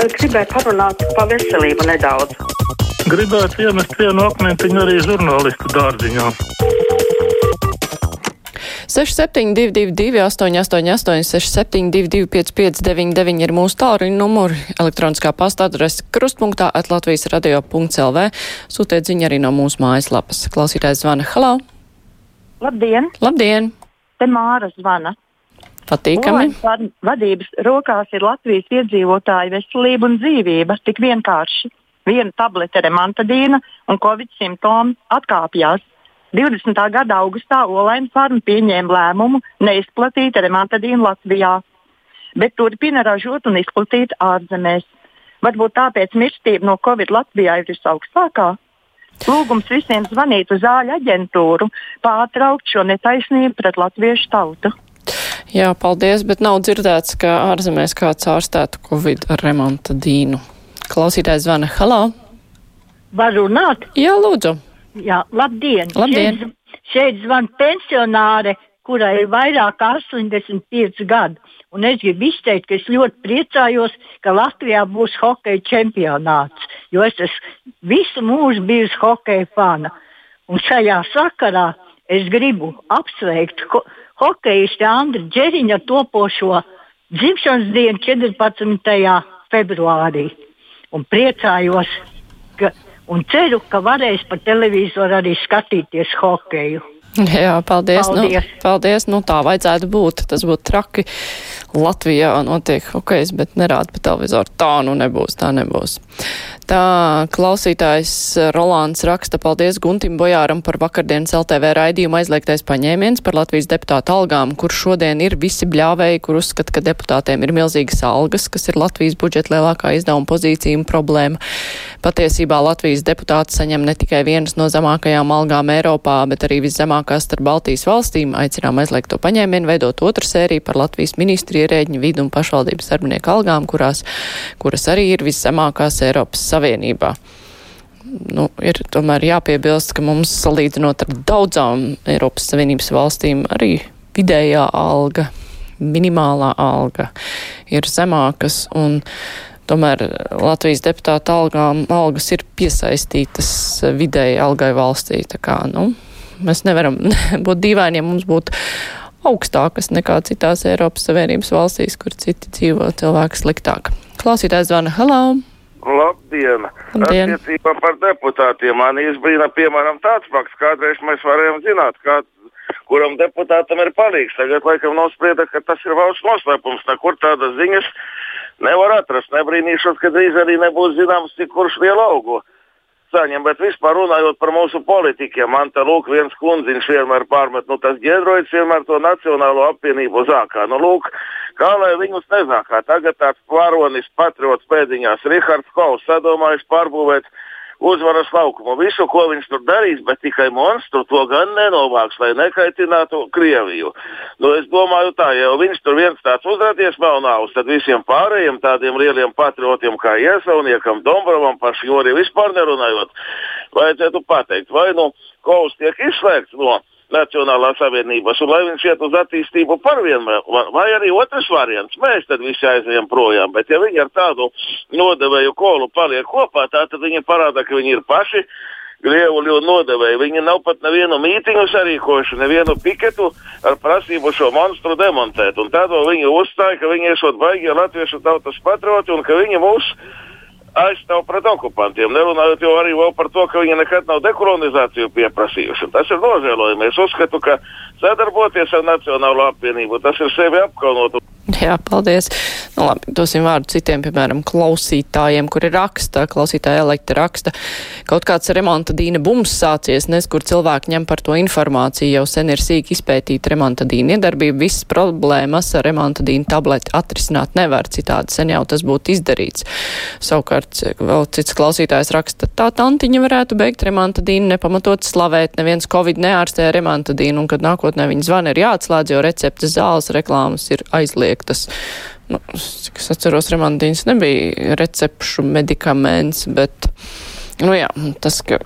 Gribēju parunāt par veselību nedaudz. Gribētu iemest vienu akmentiņu arī žurnālistu dārziņā. 6722, 888, 672, 559, ir mūsu tālruņa numuri, elektroniskā pasta adrese krustpunktā atlatvijas radio.lv. Sūtiet ziņu arī no mūsu mājaslapas. Klausītājs zvana. Halo! Labdien! Labdien! Te Māra zvana. Patīkami. Online vadības rokās ir Latvijas iedzīvotāju veselība un dzīvība. Tik vienkārši. Viena tablete remantadīna un covid simptomi atkāpjas. 20. gada augustā Olaina farma pieņēma lēmumu neizplatīt remantadīnu Latvijā, bet turpina ražot un izplatīt ārzemēs. Varbūt tāpēc mirstība no Covid Latvijā ir visaugstākā. Lūgums visiem zvanīt uz zāļu aģentūru, pārtraukt šo netaisnību pret latviešu tautu. Jā, paldies, bet nav dzirdēts, ka ārzemēs kāds ārstētu Covid ar remonta dīnu. Klausītājs zvana. Halo! Var runāt? Jā, lūdzu! Jā, labdien! Labdien. Šeit, šeit zvan pensionāre, kurai ir vairāk kā 85 gadi. Un es gribu izteikt, ka es ļoti priecājos, ka Latvijā būs hokeja čempionāts, jo es esmu visu mūžu bijusi hokeja fana. Un šajā sakarā es gribu apsveikt ho hokeistu Andru Džeriņa topošo dzimšanas dienu 14. februārī. Un priecājos, ka un ceru, ka varēs pa televizoru arī skatīties hokeju. Jā, paldies. Paldies. Nu, paldies. Nu, tā vajadzētu būt. Tas būtu traki. Latvijā notiek hokejs, bet nerāda pa televizoru. Tā nu nebūs, tā nebūs. Tā klausītājs Rolāns raksta paldies Guntim Bojāram par vakardienas LTV raidījumu aizliegtais paņēmiens par Latvijas deputātu algām, kur šodien ir visi bļāvēji, kur uzskata, ka deputātiem ir milzīgas algas, kas ir Latvijas budžeta lielākā izdevuma pozīcija un problēma. Patiesībā Latvijas deputāti saņem ne tikai vienas no zemākajām algām Eiropā, bet arī viszemākās starp Baltijas valstīm. Aicinām aizliegt to paņēmienu, veidot otru sēriju par Latvijas ministru ierēģiņu vidu un pašvaldības darbinieku algām, kurās, kuras arī ir viszemākās Eiropas Savienībā. Nu, ir tomēr jāpiebilst, ka mums salīdzinot ar daudzām Eiropas Savienības valstīm arī vidējā alga, minimālā alga ir zemākas un tomēr Latvijas deputāta algām algas ir piesaistītas vidēji algai valstī. Kā, nu, mēs nevaram būt dīvaini, ja mums būtu augstākas nekā citās Eiropas Savienības valstīs, kur citi dzīvo cilvēki sliktāk. Klausītājs zvana Hello! Labdien! Labdien. Attiecībā par deputātiem man izbrīna, piemēram, tāds fakts, kādreiz mēs varējām zināt, kā, kuram deputātam ir palīgs. Tagad, laikam, nosprieda, ka tas ir valsts noslēpums, nekur tādas ziņas nevar atrast. Nebrīnīšos, ka drīz arī nebūs zināms, cik kurš lielu augu saņem, bet vispār runājot par mūsu politikiem, man te lūk viens kundziņš vienmēr pārmet, nu tas ģedroids vienmēr to nacionālo apvienību zākā. Nu lūk, kā lai viņus nezākā. Tagad tāds varonis patriots pēdiņās Rihards Kovs sadomājis pārbūvēt uzvaras laukumu. Visu, ko viņš tur darīs, bet tikai monstru to gan nenovāks, lai nekaitinātu Krieviju. Nu, es domāju, tā, ja viņš tur viens tāds uzrādījis melnāvus, tad visiem pārējiem tādiem lieliem patriotiem kā Iesauniekam, Dombrovam, paši Jori vispār nerunājot, vajadzētu pateikt, vai nu Kovs tiek izslēgts no Nacionālās savienības, un lai viņš iet uz attīstību par vienu, vai, arī otrs variants. Mēs tad visi aizējām projām, bet ja viņi ar tādu nodevēju kolu paliek kopā, tā tad viņi parāda, ka viņi ir paši. Grievuļu nodevēji. Viņi nav pat nevienu mītīņu sarīkojuši, nevienu piketu ar prasību šo monstru demontēt. Un tad viņi uzstāja, ka viņi esot baigie latviešu tautas patrioti un ka viņi mūs aizstāv pret okupantiem. Nerunājot jau arī par to, ka viņi nekad nav dekolonizāciju pieprasījuši. Tas ir nožēlojami. Es uzskatu, ka sadarboties ar Nacionālo apvienību, tas ir sevi apkaunot. Jā, paldies. Nu, labi, dosim vārdu citiem, piemēram, klausītājiem, kuri raksta, klausītāja elekta raksta. Kaut kāds remonta dīna bums sācies, nes, kur cilvēki ņem par to informāciju, jau sen ir sīk izpētīta remonta dīna iedarbība, visas problēmas ar remonta dīna tableti atrisināt nevar, citādi sen jau tas būtu izdarīts. Savukārt, vēl cits klausītājs raksta, tā tantiņa varētu beigt remonta dīnu, nepamatot slavēt, neviens Covid neārstē remonta dīnu, un kad nākotnē viņa zvana ir jāatslēdz, jo receptes zāles reklāmas ir aizliegtas. Nu, cik es atceros, remontīns nebija recepšu medikaments, bet, nu jā, tas, ka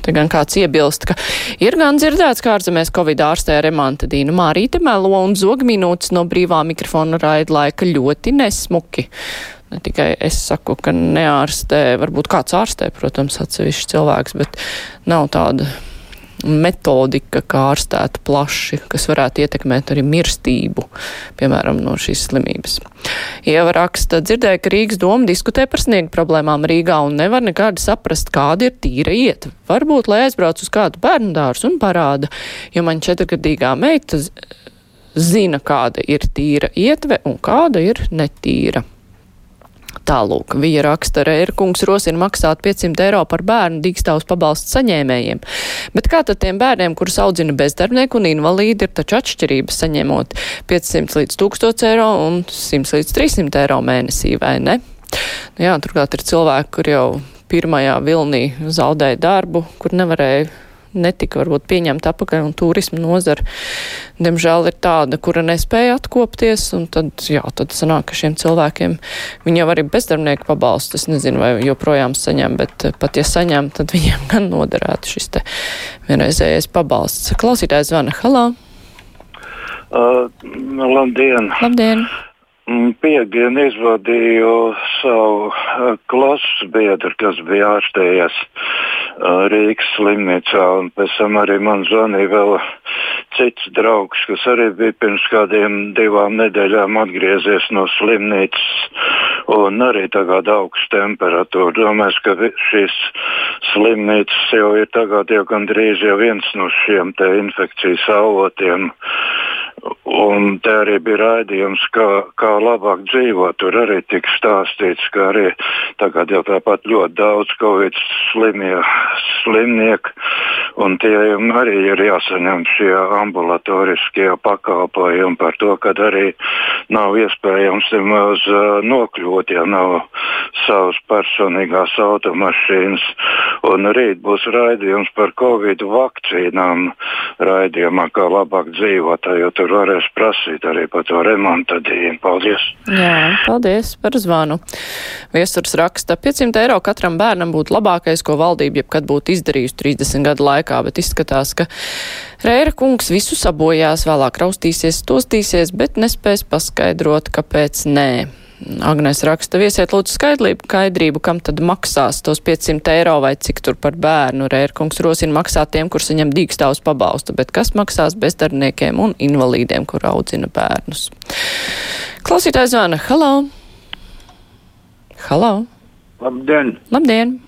Te gan kāds iebilst, ka ir gan dzirdēts, kā ārzemēs Covid ārstē Remantadīnu Mārīte melo un zogminūtes no brīvā mikrofona raidlaika ļoti nesmuki. Ne tikai es saku, ka neārstē, varbūt kāds ārstē, protams, atsevišķi cilvēks, bet nav tāda metodika, kā ārstēt plaši, kas varētu ietekmēt arī mirstību, piemēram, no šīs slimības. Ieva raksta, dzirdēja, ka Rīgas doma diskutē par sniegu problēmām Rīgā un nevar nekādi saprast, kāda ir tīra iet. Varbūt, lai aizbrauc uz kādu bērnu dārzu un parāda, jo man četrgadīgā meita zina, kāda ir tīra ietve un kāda ir netīra. Tālūk, viņa raksta, Rērkungs rosina maksāt 500 eiro par bērnu dīkstāvus pabalstu saņēmējiem. Bet kā tad tiem bērniem, kurus audzina bezdarbnieki un invalīdi, ir taču atšķirības saņemot 500 līdz 1000 eiro un 100 līdz 300 eiro mēnesī, vai ne? Nu, jā, turklāt ir cilvēki, kur jau pirmajā vilnī zaudēja darbu, kur nevarēja netika varbūt pieņemta apakaļ un turismu nozara, diemžēl, ir tāda, kura nespēja atkopties, un tad, jā, tad sanāk, ka šiem cilvēkiem viņi jau arī bezdarbnieku pabalstu, es nezinu, vai joprojām saņem, bet eh, pat ja saņem, tad viņiem gan noderētu šis te vienreizējais pabalsts. Klausītājs zvana, halā! Uh, labdien! Labdien! Mm, Piektdienu izvadīju savu uh, klases biedru, kas bija ārstējies Rīgas slimnīcā, un pēc tam arī man zvanīja vēl cits draugs, kas arī bija pirms kādiem divām nedēļām atgriezies no slimnīcas, un arī tagad augsts temperatūra. Domāju, ka šīs slimnīcas jau ir tagad jau gandrīz jau viens no šiem infekcijas avotiem. Un te arī bija raidījums, kā, kā labāk dzīvot. Tur arī tika stāstīts, ka arī tagad jau tāpat ļoti daudz covid slimie, slimnieku, un tie arī ir jāsaņem šie ambulatoriskie pakalpojumi par to, ka arī nav iespējams nemaz nokļūt, ja nav savas personīgās automašīnas. Un rīt būs raidījums par covid vakcīnām, raidījumā, kā labāk dzīvot, jo tur varēs prasīt arī par to remontadīnu. Paldies! Jā, paldies par zvanu. Viesturs raksta, 500 eiro katram bērnam būtu labākais, ko valdība jebkad būtu izdarījusi 30 gadu laikā, bet izskatās, ka Rēra kungs visu sabojās, vēlāk raustīsies, tostīsies, bet nespēs paskaidrot, kāpēc nē. Agnēs raksta, viesiet lūdzu skaidrību, skaidrību, kam tad maksās tos 500 eiro vai cik tur par bērnu. Rērkungs rosina maksāt tiem, kur saņem dīkstāvus pabalstu, bet kas maksās bezdarbniekiem un invalīdiem, kur audzina bērnus. Klausītājs zvana, halo! Halo! Labdien! Labdien!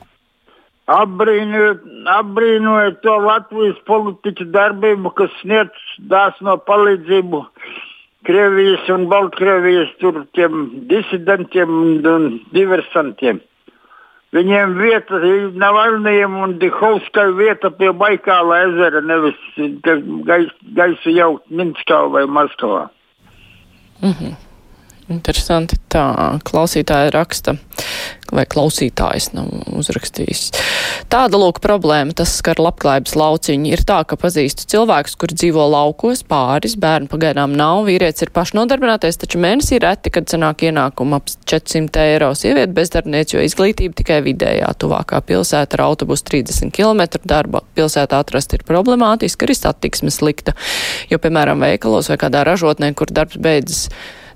Apbrīnojot, apbrīnojot to Latvijas politiķu darbību, kas sniedz dāsno palīdzību Krievijas un Baltkrievijas disidentiem un, un diversantiem. Viņiem vieta Navalnijam un Dihovskai vieta pie Baikāla ezera, nevis gais, gaisu jaukt Minskā vai Maskavā. -hmm. Interesanti. Tā klausītāja raksta, vai klausītājs nav uzrakstījis. Tāda lūk problēma, tas skar labklājības lauciņu. Ir tā, ka pazīstu cilvēkus, kur dzīvo laukos, pāris, bērnu pagaidām nav, vīrietis ir pašnodarbinātais, taču mēnesī reti, kad sanāk ienākumu ap 400 eiro. Sievieti bezdarbniec, jo izglītība tikai vidējā. Tuvākā pilsēta ar autobusu 30 km darba pilsētā atrast ir problemātiski, arī satiksme slikta, jo, piemēram, veikalos vai kādā ražotnē, kur darbs beidzas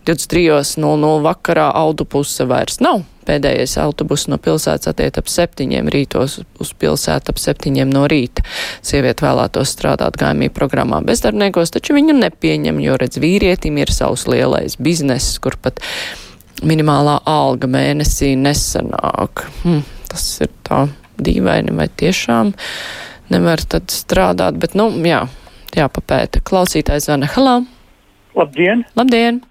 23.00 vakarā autobuse vairs nav. Pēdējais autobus no pilsētas attiet ap septiņiem rītos uz pilsētu ap septiņiem no rīta. Sieviete vēlētos strādāt gājumī programmā bezdarbniekos, taču viņu nepieņem, jo redz vīrietim ir savs lielais bizness, kur pat minimālā alga mēnesī nesanāk. Hm, tas ir tā dīvaini vai tiešām nevar tad strādāt, bet, nu, jā, jāpapēta. Klausītājs zvana. Halā! Labdien! Labdien!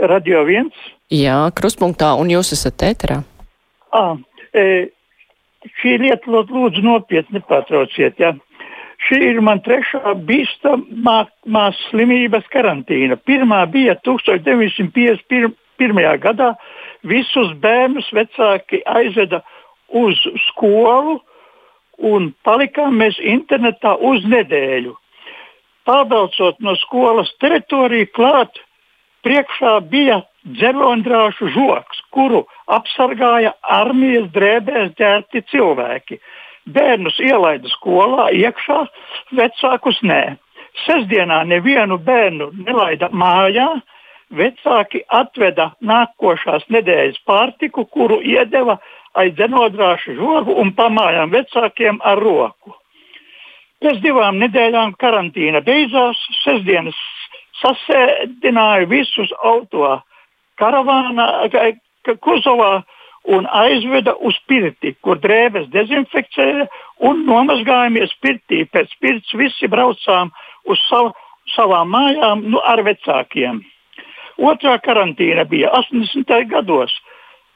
Radio 1. Jā, kruspunktā, un jūs esat ēterā. À, e, šī lieta lūdzu nopietni nepārtrauciet. Ja? Šī ir man trešā bīstamā slimības karantīna. Pirmā bija 1951. gadā. Visus bērnus vecāki aizveda uz skolu un palikām mēs internetā uz nedēļu. Pārbraucot no skolas teritoriju klāt priekšā bija dzeloņdrāšu žoks, kuru apsargāja armijas drēbēs ģērbti cilvēki. Bērnus ielaida skolā iekšā, vecākus nē. Sesdienā nevienu bērnu nelaida mājā, vecāki atveda nākošās nedēļas pārtiku, kuru iedeva aiz dzenodrāšu žogu un pamājām vecākiem ar roku. Pēc divām nedēļām karantīna beidzās, sestdienas sasēdināja visus auto karavānā, kuzovā un aizveda uz pirti, kur drēbes dezinfekcēja un nomazgājāmies pirtī. Pēc pirts visi braucām uz savu, savām mājām nu, ar vecākiem. Otrā karantīna bija 80. gados.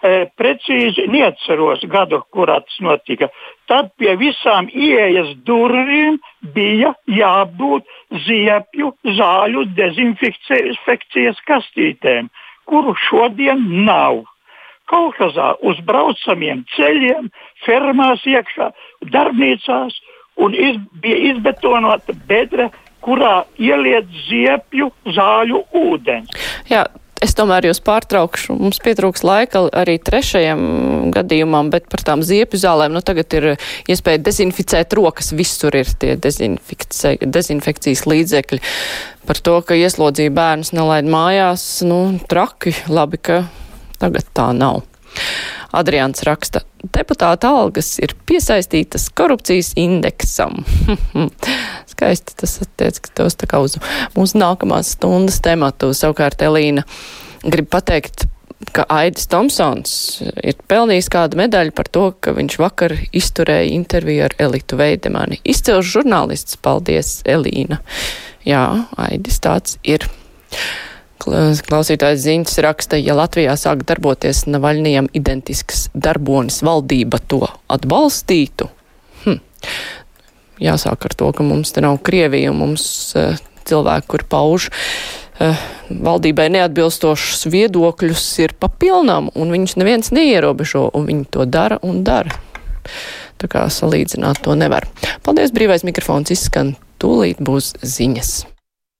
E, precīzi neatceros gadu, kurā tas notika. Tad pie visām ieejas durvīm bija jābūt ziepju zāļu dezinfekcijas kastītēm, kuru šodien nav. Kaukazā uz braucamiem ceļiem, fermās iekšā, darbnīcās un iz, bija izbetonota bedra kurā ieliet ziepju zāļu ūdeni. Jā, es tomēr jūs pārtraukšu. Mums pietrūks laika arī trešajam gadījumam, bet par tām ziepju zālēm, nu tagad ir iespēja dezinficēt rokas, visur ir tie dezinfekcijas līdzekļi. Par to, ka ieslodzīja bērnus nelaid mājās, nu traki, labi, ka tagad tā nav. Adrians raksta, deputāta algas ir piesaistītas korupcijas indeksam. Skaisti tas attiec, ka tos tā kā uz mūsu nākamās stundas tematu. Savukārt Elīna grib pateikt, ka Aidis Tomsons ir pelnījis kādu medaļu par to, ka viņš vakar izturēja interviju ar Elitu Veidemani. Izcils žurnālists, paldies, Elīna. Jā, Aidis tāds ir. Klausītājs ziņas raksta, ja Latvijā sāk darboties Navaļnijam identisks darbonis, valdība to atbalstītu. Hm. Jāsāk ar to, ka mums te nav Krievija un mums uh, cilvēki, kur pauž uh, valdībai neatbilstošus viedokļus, ir papilnām, un viņus neviens neierobežo, un viņi to dara un dara. Tā kā salīdzināt to nevar. Paldies, brīvais mikrofons izskan, tūlīt būs ziņas.